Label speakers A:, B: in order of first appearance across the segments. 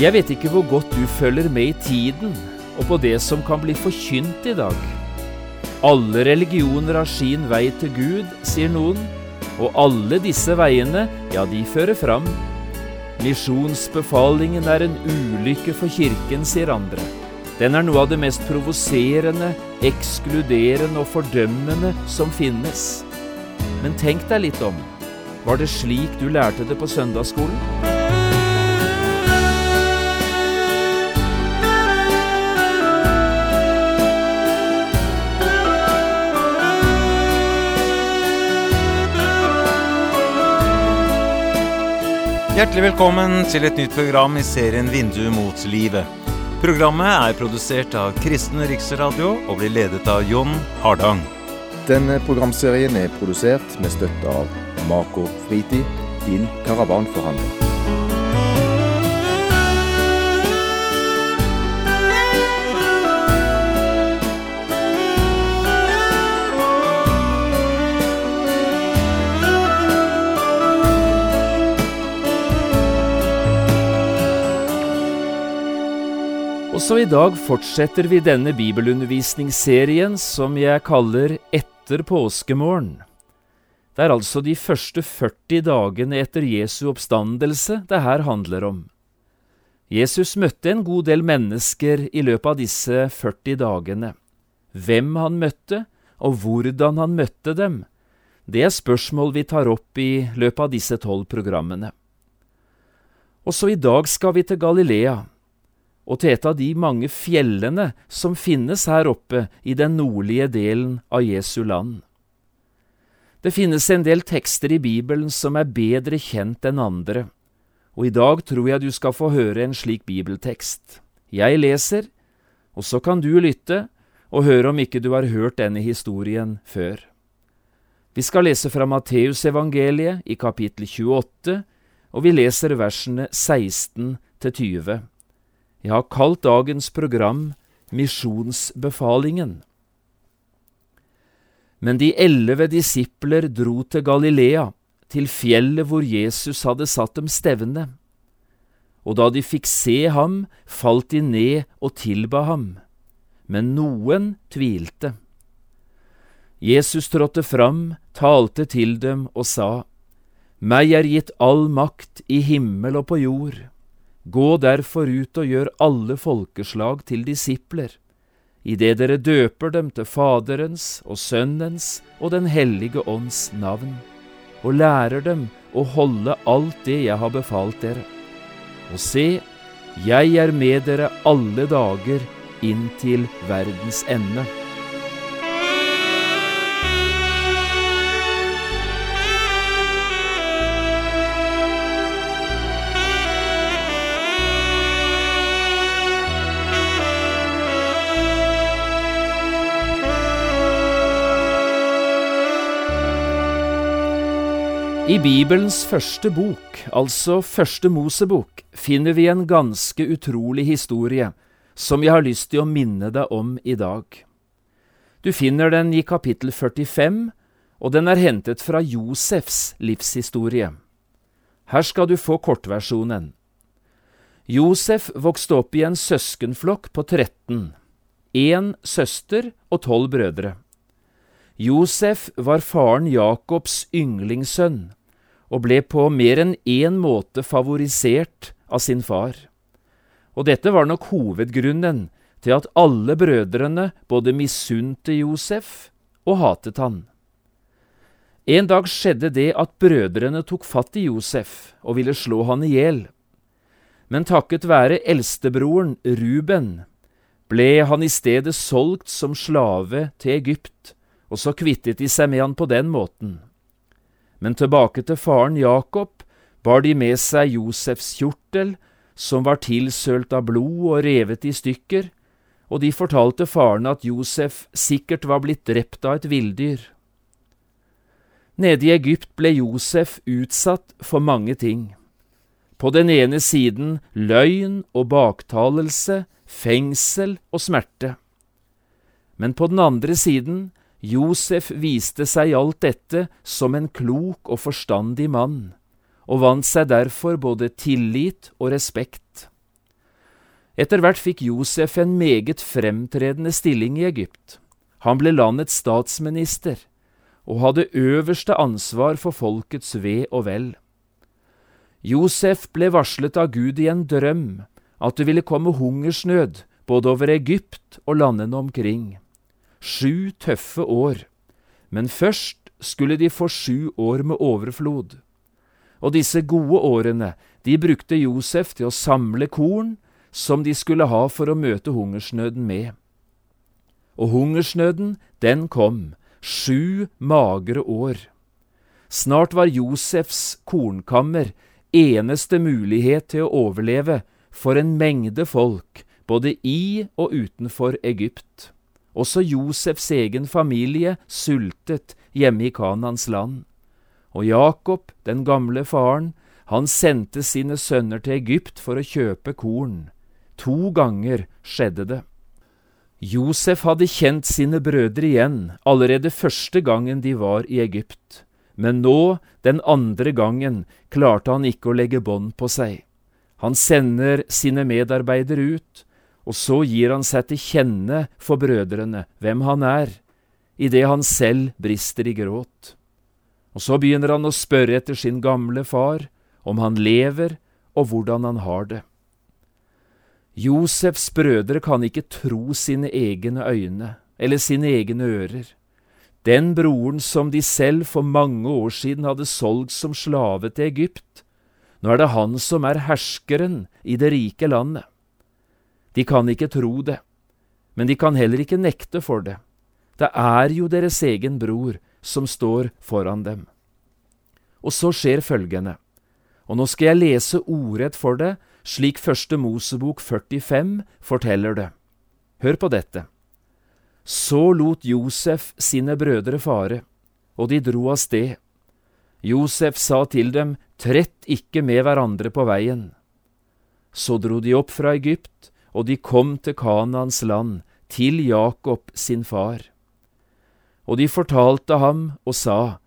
A: Jeg vet ikke hvor godt du følger med i tiden og på det som kan bli forkynt i dag. Alle religioner har sin vei til Gud, sier noen, og alle disse veiene, ja, de fører fram. Misjonsbefalingen er en ulykke for kirken, sier andre. Den er noe av det mest provoserende, ekskluderende og fordømmende som finnes. Men tenk deg litt om. Var det slik du lærte det på søndagsskolen?
B: Hjertelig velkommen til et nytt program i serien Vindu mot livet. Programmet er produsert av Kristen Riksradio og blir ledet av Jon Hardang.
C: Denne programserien er produsert med støtte av Mako Fritid, din karavanforhandler.
A: Også i dag fortsetter vi denne bibelundervisningsserien som jeg kaller Etter påskemorgen. Det er altså de første 40 dagene etter Jesu oppstandelse det her handler om. Jesus møtte en god del mennesker i løpet av disse 40 dagene. Hvem han møtte, og hvordan han møtte dem, det er spørsmål vi tar opp i løpet av disse tolv programmene. Også i dag skal vi til Galilea og til et av de mange fjellene som finnes her oppe i den nordlige delen av Jesu land. Det finnes en del tekster i Bibelen som er bedre kjent enn andre, og i dag tror jeg du skal få høre en slik bibeltekst. Jeg leser, og så kan du lytte og høre om ikke du har hørt denne historien før. Vi skal lese fra Matteusevangeliet i kapittel 28, og vi leser versene 16 til 20. Jeg har kalt dagens program Misjonsbefalingen. Men de elleve disipler dro til Galilea, til fjellet hvor Jesus hadde satt dem stevne. Og da de fikk se ham, falt de ned og tilba ham. Men noen tvilte. Jesus trådte fram, talte til dem og sa, Meg er gitt all makt i himmel og på jord. Gå derfor ut og gjør alle folkeslag til disipler, idet dere døper dem til Faderens og Sønnens og Den hellige ånds navn, og lærer dem å holde alt det jeg har befalt dere. Og se, jeg er med dere alle dager inn til verdens ende. I Bibelens første bok, altså Første Mosebok, finner vi en ganske utrolig historie som jeg har lyst til å minne deg om i dag. Du finner den i kapittel 45, og den er hentet fra Josefs livshistorie. Her skal du få kortversjonen. Josef vokste opp i en søskenflokk på 13, én søster og tolv brødre. Josef var faren Jakobs ynglingssønn og ble på mer enn én måte favorisert av sin far. Og dette var nok hovedgrunnen til at alle brødrene både misunte Josef og hatet han. En dag skjedde det at brødrene tok fatt i Josef og ville slå han i hjel. Men takket være eldstebroren Ruben ble han i stedet solgt som slave til Egypt, og så kvittet de seg med han på den måten. Men tilbake til faren Jakob bar de med seg Josefs kjortel, som var tilsølt av blod og revet i stykker, og de fortalte faren at Josef sikkert var blitt drept av et villdyr. Nede i Egypt ble Josef utsatt for mange ting. På den ene siden løgn og baktalelse, fengsel og smerte. Men på den andre siden Josef viste seg alt dette som en klok og forstandig mann, og vant seg derfor både tillit og respekt. Etter hvert fikk Josef en meget fremtredende stilling i Egypt. Han ble landets statsminister og hadde øverste ansvar for folkets ve og vel. Josef ble varslet av Gud i en drøm at det ville komme hungersnød både over Egypt og landene omkring. Sju tøffe år, men først skulle de få sju år med overflod. Og disse gode årene, de brukte Josef til å samle korn som de skulle ha for å møte hungersnøden med. Og hungersnøden, den kom, sju magre år. Snart var Josefs kornkammer eneste mulighet til å overleve for en mengde folk, både i og utenfor Egypt. Også Josefs egen familie sultet hjemme i Kanans land. Og Jakob, den gamle faren, han sendte sine sønner til Egypt for å kjøpe korn. To ganger skjedde det. Josef hadde kjent sine brødre igjen allerede første gangen de var i Egypt, men nå, den andre gangen, klarte han ikke å legge bånd på seg. Han sender sine medarbeidere ut, og så gir han seg til kjenne for brødrene hvem han er, idet han selv brister i gråt. Og så begynner han å spørre etter sin gamle far, om han lever og hvordan han har det. Josefs brødre kan ikke tro sine egne øyne eller sine egne ører. Den broren som de selv for mange år siden hadde solgt som slave til Egypt, nå er det han som er herskeren i det rike landet. De kan ikke tro det, men de kan heller ikke nekte for det. Det er jo deres egen bror som står foran dem. Og så skjer følgende, og nå skal jeg lese ordrett for det, slik Første Mosebok 45 forteller det. Hør på dette. Så lot Josef sine brødre fare, og de dro av sted. Josef sa til dem, Trett ikke med hverandre på veien. Så dro de opp fra Egypt, og de kom til Kanans land, til Jakob sin far. Og de fortalte ham og sa,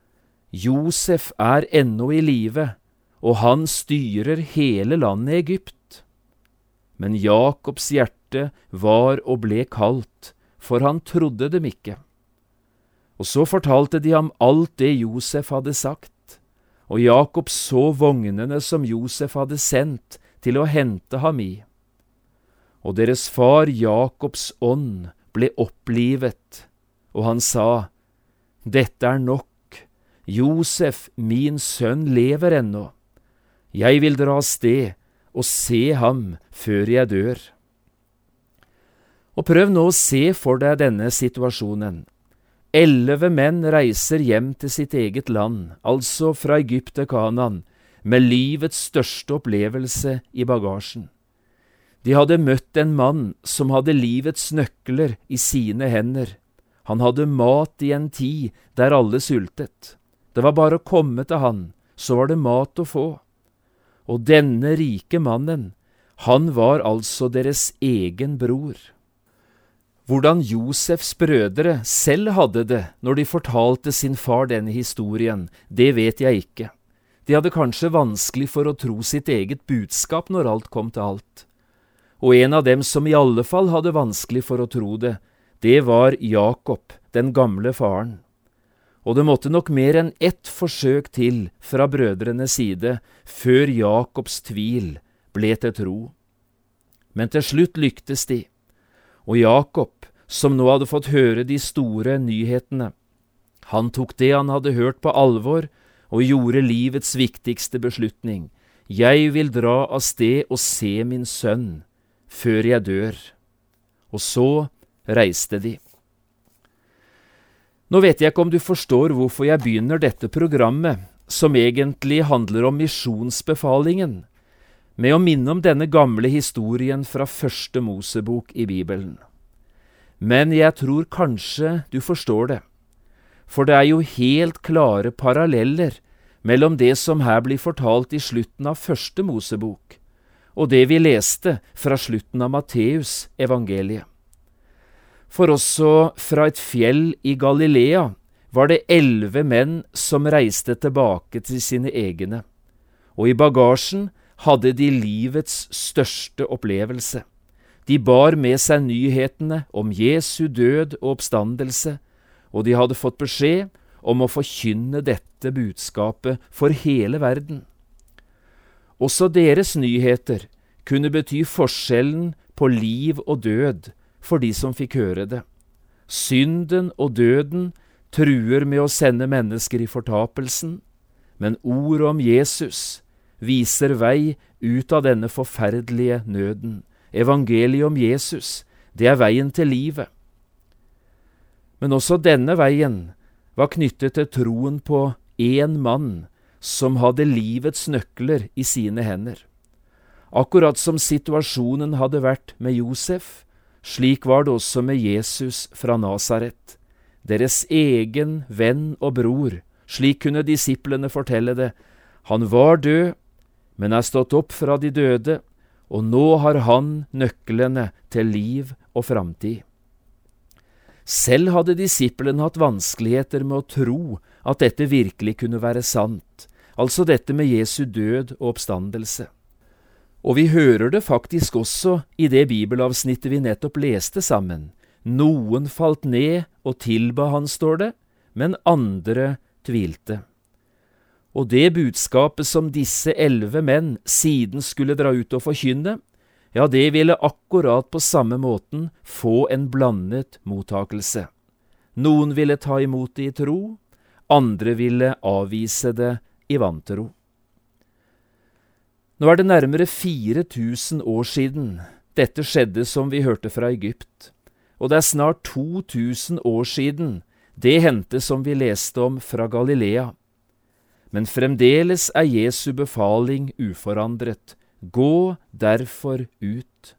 A: Josef er ennå i live, og han styrer hele landet Egypt. Men Jakobs hjerte var og ble kaldt, for han trodde dem ikke. Og så fortalte de ham alt det Josef hadde sagt og Jakob så vognene som Josef hadde sendt til å hente ham i. Og deres far Jakobs ånd ble opplivet, og han sa, Dette er nok, Josef, min sønn, lever ennå. Jeg vil dra av sted og se ham før jeg dør. Og prøv nå å se for deg denne situasjonen. Elleve menn reiser hjem til sitt eget land, altså fra Egypt til Kanan, med livets største opplevelse i bagasjen. De hadde møtt en mann som hadde livets nøkler i sine hender. Han hadde mat i en tid der alle sultet. Det var bare å komme til han, så var det mat å få. Og denne rike mannen, han var altså deres egen bror. Hvordan Josefs brødre selv hadde det når de fortalte sin far denne historien, det vet jeg ikke. De hadde kanskje vanskelig for å tro sitt eget budskap når alt kom til alt. Og en av dem som i alle fall hadde vanskelig for å tro det, det var Jakob, den gamle faren. Og det måtte nok mer enn ett forsøk til fra brødrenes side før Jakobs tvil ble til tro. Men til slutt lyktes de og Jakob, som nå hadde fått høre de store nyhetene. Han tok det han hadde hørt på alvor, og gjorde livets viktigste beslutning. Jeg vil dra av sted og se min sønn, før jeg dør. Og så reiste de. Nå vet jeg ikke om du forstår hvorfor jeg begynner dette programmet, som egentlig handler om misjonsbefalingen, med å minne om denne gamle historien fra første Mosebok i Bibelen. Men jeg tror kanskje du forstår det, for det er jo helt klare paralleller mellom det som her blir fortalt i slutten av første Mosebok, og det vi leste fra slutten av Matteus evangeliet. For også fra et fjell i Galilea var det elleve menn som reiste tilbake til sine egne, og i bagasjen hadde de livets største opplevelse. De bar med seg nyhetene om Jesu død og oppstandelse, og de hadde fått beskjed om å forkynne dette budskapet for hele verden. Også deres nyheter kunne bety forskjellen på liv og død for de som fikk høre det. Synden og døden truer med å sende mennesker i fortapelsen, men ordet om Jesus viser vei ut av denne forferdelige nøden. Evangeliet om Jesus, det er veien til livet. Men også denne veien var knyttet til troen på én mann som hadde livets nøkler i sine hender. Akkurat som situasjonen hadde vært med Josef, slik var det også med Jesus fra Nasaret, deres egen venn og bror, slik kunne disiplene fortelle det. Han var død, men er stått opp fra de døde, og nå har han nøklene til liv og framtid. Selv hadde disiplene hatt vanskeligheter med å tro at dette virkelig kunne være sant, altså dette med Jesu død og oppstandelse. Og vi hører det faktisk også i det bibelavsnittet vi nettopp leste sammen. Noen falt ned og tilba han, står det, men andre tvilte. Og det budskapet som disse elleve menn siden skulle dra ut og forkynne, ja, det ville akkurat på samme måten få en blandet mottakelse. Noen ville ta imot det i tro, andre ville avvise det i vantro. Nå er det nærmere 4000 år siden dette skjedde som vi hørte fra Egypt, og det er snart 2000 år siden det hendte som vi leste om fra Galilea. Men fremdeles er Jesu befaling uforandret, Gå derfor ut.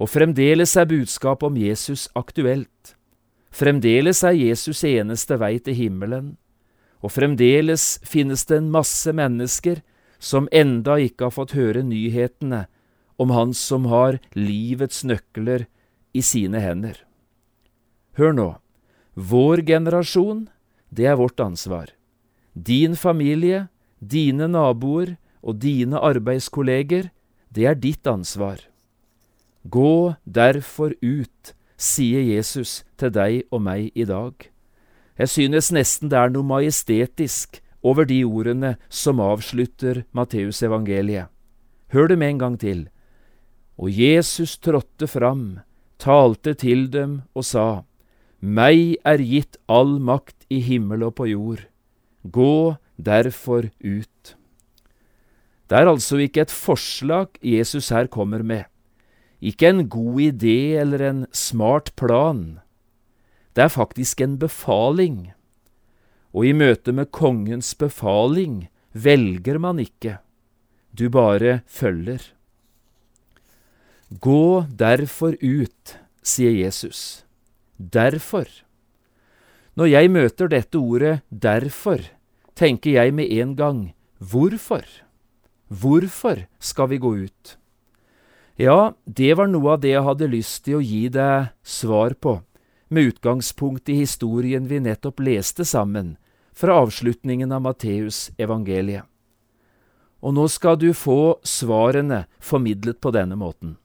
A: Og fremdeles er budskapet om Jesus aktuelt. Fremdeles er Jesus eneste vei til himmelen. Og fremdeles finnes det en masse mennesker som enda ikke har fått høre nyhetene om Han som har livets nøkler i sine hender. Hør nå, vår generasjon, det er vårt ansvar. Din familie, dine naboer og dine arbeidskolleger, det er ditt ansvar. Gå derfor ut, sier Jesus til deg og meg i dag. Jeg synes nesten det er noe majestetisk over de ordene som avslutter Matteusevangeliet. Hør dem en gang til. Og Jesus trådte fram, talte til dem og sa, Meg er gitt all makt i himmel og på jord. Gå derfor ut. Det er altså ikke et forslag Jesus her kommer med, ikke en god idé eller en smart plan. Det er faktisk en befaling, og i møte med kongens befaling velger man ikke, du bare følger. Gå derfor ut, sier Jesus. Derfor. Når jeg møter dette ordet derfor, tenker jeg med en gang hvorfor? Hvorfor skal vi gå ut? Ja, det var noe av det jeg hadde lyst til å gi deg svar på, med utgangspunkt i historien vi nettopp leste sammen, fra avslutningen av Matteus evangeliet. Og nå skal du få svarene formidlet på denne måten.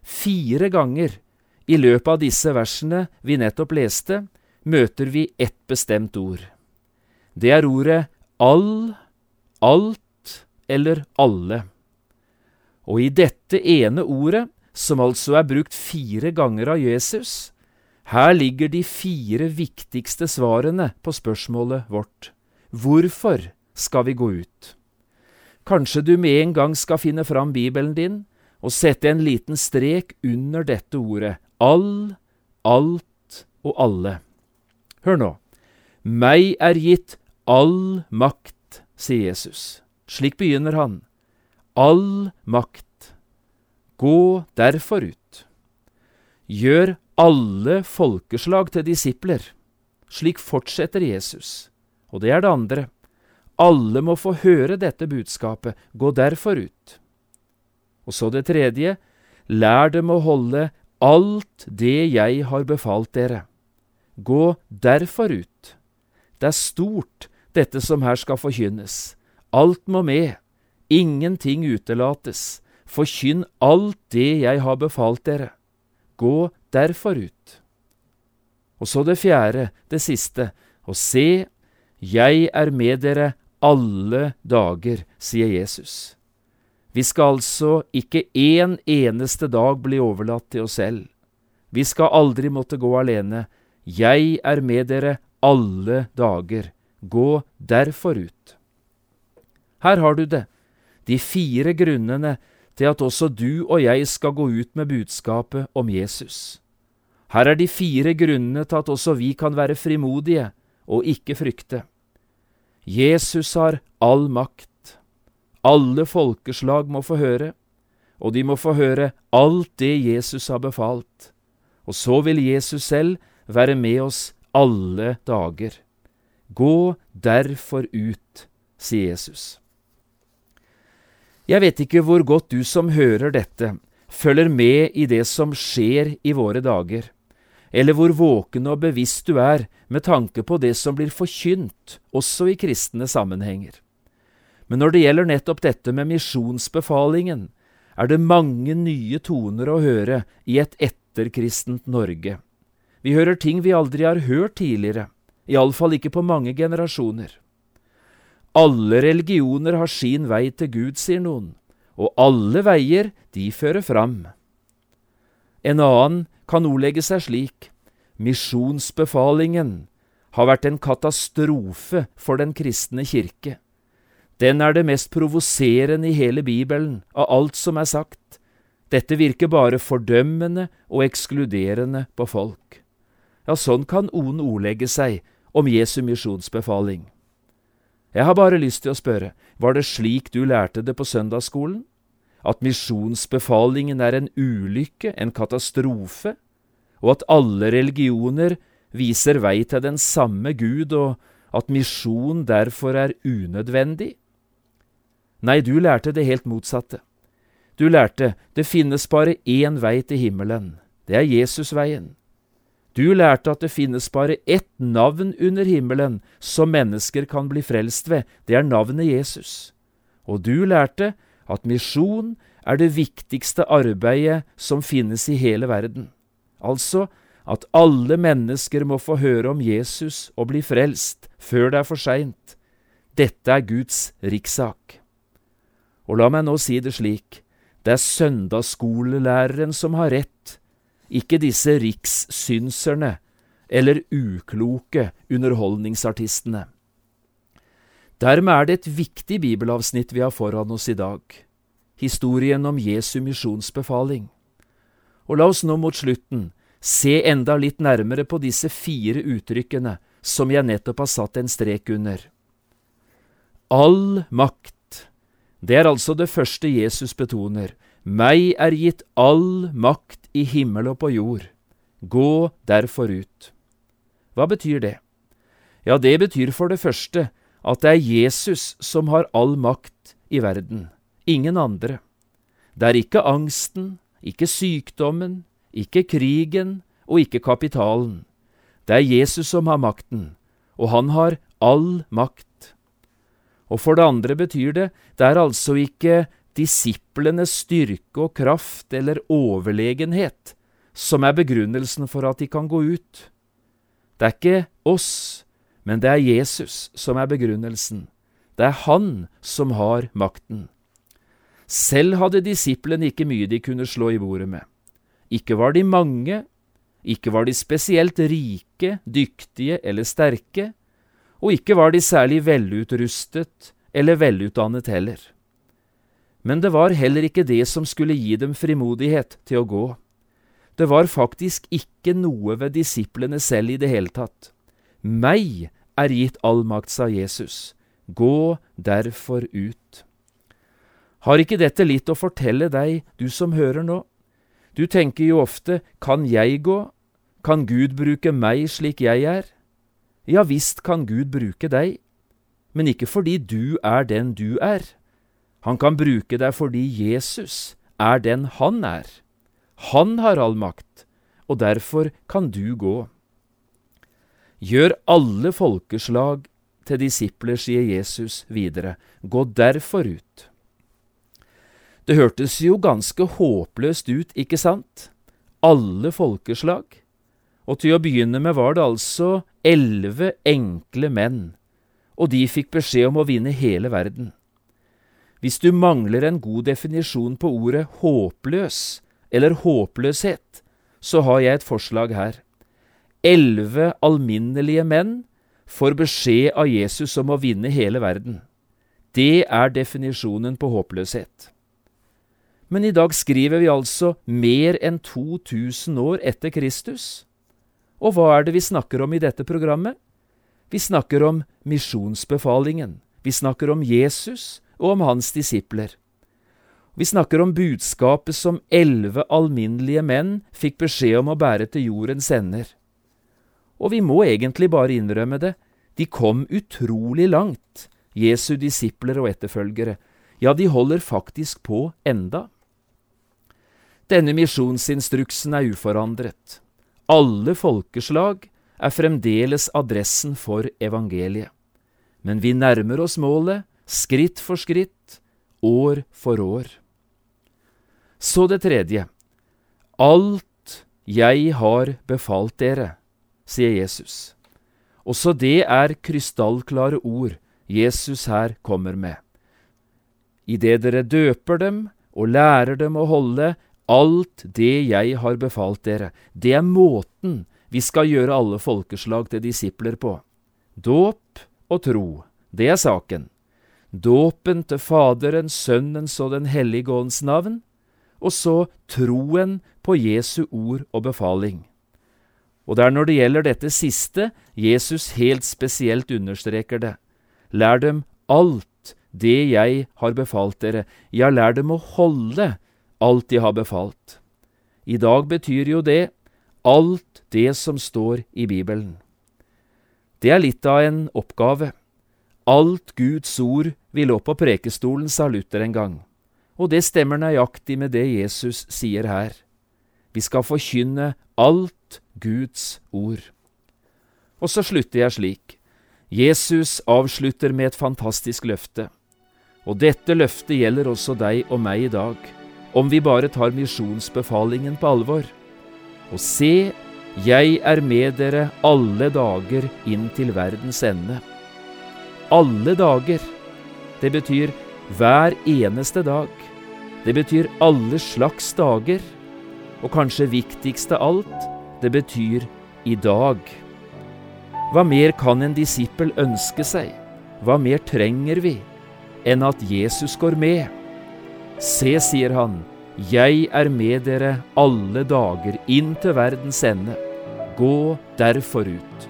A: Fire ganger i løpet av disse versene vi nettopp leste, møter vi ett bestemt ord. Det er ordet all, alt eller alle. Og i dette ene ordet, som altså er brukt fire ganger av Jesus, her ligger de fire viktigste svarene på spørsmålet vårt. Hvorfor skal vi gå ut? Kanskje du med en gang skal finne fram Bibelen din og sette en liten strek under dette ordet all, alt og alle. Hør nå. Meg er gitt all makt, sier Jesus. Slik begynner han. All makt. Gå derfor ut. Gjør alle folkeslag til disipler. Slik fortsetter Jesus. Og det er det andre. Alle må få høre dette budskapet. Gå derfor ut. Og så det tredje. Lær dem å holde alt det jeg har befalt dere. Gå derfor ut. Det er stort, dette som her skal forkynnes. Alt må med, ingenting utelates, forkynn alt det jeg har befalt dere. Gå derfor ut. Og så det fjerde, det siste, og se, jeg er med dere alle dager, sier Jesus. Vi skal altså ikke en eneste dag bli overlatt til oss selv. Vi skal aldri måtte gå alene. Jeg er med dere alle dager. Gå derfor ut. Her har du det, de fire grunnene til at også du og jeg skal gå ut med budskapet om Jesus. Her er de fire grunnene til at også vi kan være frimodige og ikke frykte. Jesus har all makt. Alle folkeslag må få høre, og de må få høre alt det Jesus har befalt. Og så vil Jesus selv være med oss alle dager. Gå derfor ut, sier Jesus. Jeg vet ikke hvor godt du som hører dette, følger med i det som skjer i våre dager, eller hvor våken og bevisst du er med tanke på det som blir forkynt, også i kristne sammenhenger. Men når det gjelder nettopp dette med misjonsbefalingen, er det mange nye toner å høre i et etterkristent Norge. Vi hører ting vi aldri har hørt tidligere, iallfall ikke på mange generasjoner. Alle religioner har sin vei til Gud, sier noen, og alle veier, de fører fram. En annen kan ordlegge seg slik, misjonsbefalingen har vært en katastrofe for den kristne kirke. Den er det mest provoserende i hele Bibelen, av alt som er sagt. Dette virker bare fordømmende og ekskluderende på folk. Ja, sånn kan noen ordlegge seg om Jesu misjonsbefaling. Jeg har bare lyst til å spørre, var det slik du lærte det på søndagsskolen? At misjonsbefalingen er en ulykke, en katastrofe, og at alle religioner viser vei til den samme Gud, og at misjon derfor er unødvendig? Nei, du lærte det helt motsatte. Du lærte det finnes bare én vei til himmelen. Det er Jesusveien. Du lærte at det finnes bare ett navn under himmelen som mennesker kan bli frelst ved, det er navnet Jesus. Og du lærte at misjon er det viktigste arbeidet som finnes i hele verden. Altså at alle mennesker må få høre om Jesus og bli frelst før det er for seint. Dette er Guds rikssak. Og la meg nå si det slik, det er søndagsskolelæreren som har rett, ikke disse rikssynserne eller ukloke underholdningsartistene. Dermed er det et viktig bibelavsnitt vi har foran oss i dag, historien om Jesu misjonsbefaling. Og la oss nå mot slutten se enda litt nærmere på disse fire uttrykkene som jeg nettopp har satt en strek under. All makt det er altså det første Jesus betoner. Meg er gitt all makt i himmel og på jord. Gå derfor ut. Hva betyr det? Ja, det betyr for det første at det er Jesus som har all makt i verden, ingen andre. Det er ikke angsten, ikke sykdommen, ikke krigen og ikke kapitalen. Det er Jesus som har makten, og han har all makt. Og for det andre betyr det, det er altså ikke disiplenes styrke og kraft eller overlegenhet som er begrunnelsen for at de kan gå ut. Det er ikke oss, men det er Jesus som er begrunnelsen. Det er Han som har makten. Selv hadde disiplene ikke mye de kunne slå i bordet med. Ikke var de mange, ikke var de spesielt rike, dyktige eller sterke, og ikke var de særlig velutrustet eller velutdannet heller. Men det var heller ikke det som skulle gi dem frimodighet til å gå. Det var faktisk ikke noe ved disiplene selv i det hele tatt. Meg er gitt all makt, sa Jesus. Gå derfor ut. Har ikke dette litt å fortelle deg, du som hører nå? Du tenker jo ofte, kan jeg gå, kan Gud bruke meg slik jeg er? Ja visst kan Gud bruke deg, men ikke fordi du er den du er. Han kan bruke deg fordi Jesus er den han er. Han har all makt, og derfor kan du gå. Gjør alle folkeslag til disipler, sier Jesus videre. Gå derfor ut. Det hørtes jo ganske håpløst ut, ikke sant? Alle folkeslag. Og til å begynne med var det altså elleve enkle menn, og de fikk beskjed om å vinne hele verden. Hvis du mangler en god definisjon på ordet håpløs eller håpløshet, så har jeg et forslag her. Elleve alminnelige menn får beskjed av Jesus om å vinne hele verden. Det er definisjonen på håpløshet. Men i dag skriver vi altså mer enn 2000 år etter Kristus. Og hva er det vi snakker om i dette programmet? Vi snakker om misjonsbefalingen. Vi snakker om Jesus og om hans disipler. Vi snakker om budskapet som elleve alminnelige menn fikk beskjed om å bære til jordens ender. Og vi må egentlig bare innrømme det, de kom utrolig langt, Jesu disipler og etterfølgere. Ja, de holder faktisk på enda. Denne misjonsinstruksen er uforandret. Alle folkeslag er fremdeles adressen for evangeliet. Men vi nærmer oss målet, skritt for skritt, år for år. Så det tredje. Alt jeg har befalt dere, sier Jesus. Også det er krystallklare ord Jesus her kommer med. Idet dere døper dem og lærer dem å holde Alt det jeg har befalt dere, det er måten vi skal gjøre alle folkeslag til disipler på. Dåp og tro, det er saken. Dåpen til Faderens, Sønnens og Den hellige ånds navn, og så troen på Jesu ord og befaling. Og det er når det gjelder dette siste Jesus helt spesielt understreker det. Lær dem alt det jeg har befalt dere, ja, lær dem å holde alt de har befalt. I dag betyr jo det alt det som står i Bibelen. Det er litt av en oppgave. Alt Guds ord vil lå på prekestolen, sa Luther en gang, og det stemmer nøyaktig med det Jesus sier her. Vi skal forkynne alt Guds ord. Og så slutter jeg slik. Jesus avslutter med et fantastisk løfte. Og dette løftet gjelder også deg og meg i dag om vi bare tar misjonsbefalingen på alvor. Og se, jeg er med dere alle dager inn til verdens ende. Alle dager. Det betyr hver eneste dag. Det betyr alle slags dager. Og kanskje viktigst av alt, det betyr i dag. Hva mer kan en disippel ønske seg? Hva mer trenger vi enn at Jesus går med? Se, sier han, jeg er med dere alle dager inn til verdens ende. Gå derfor ut.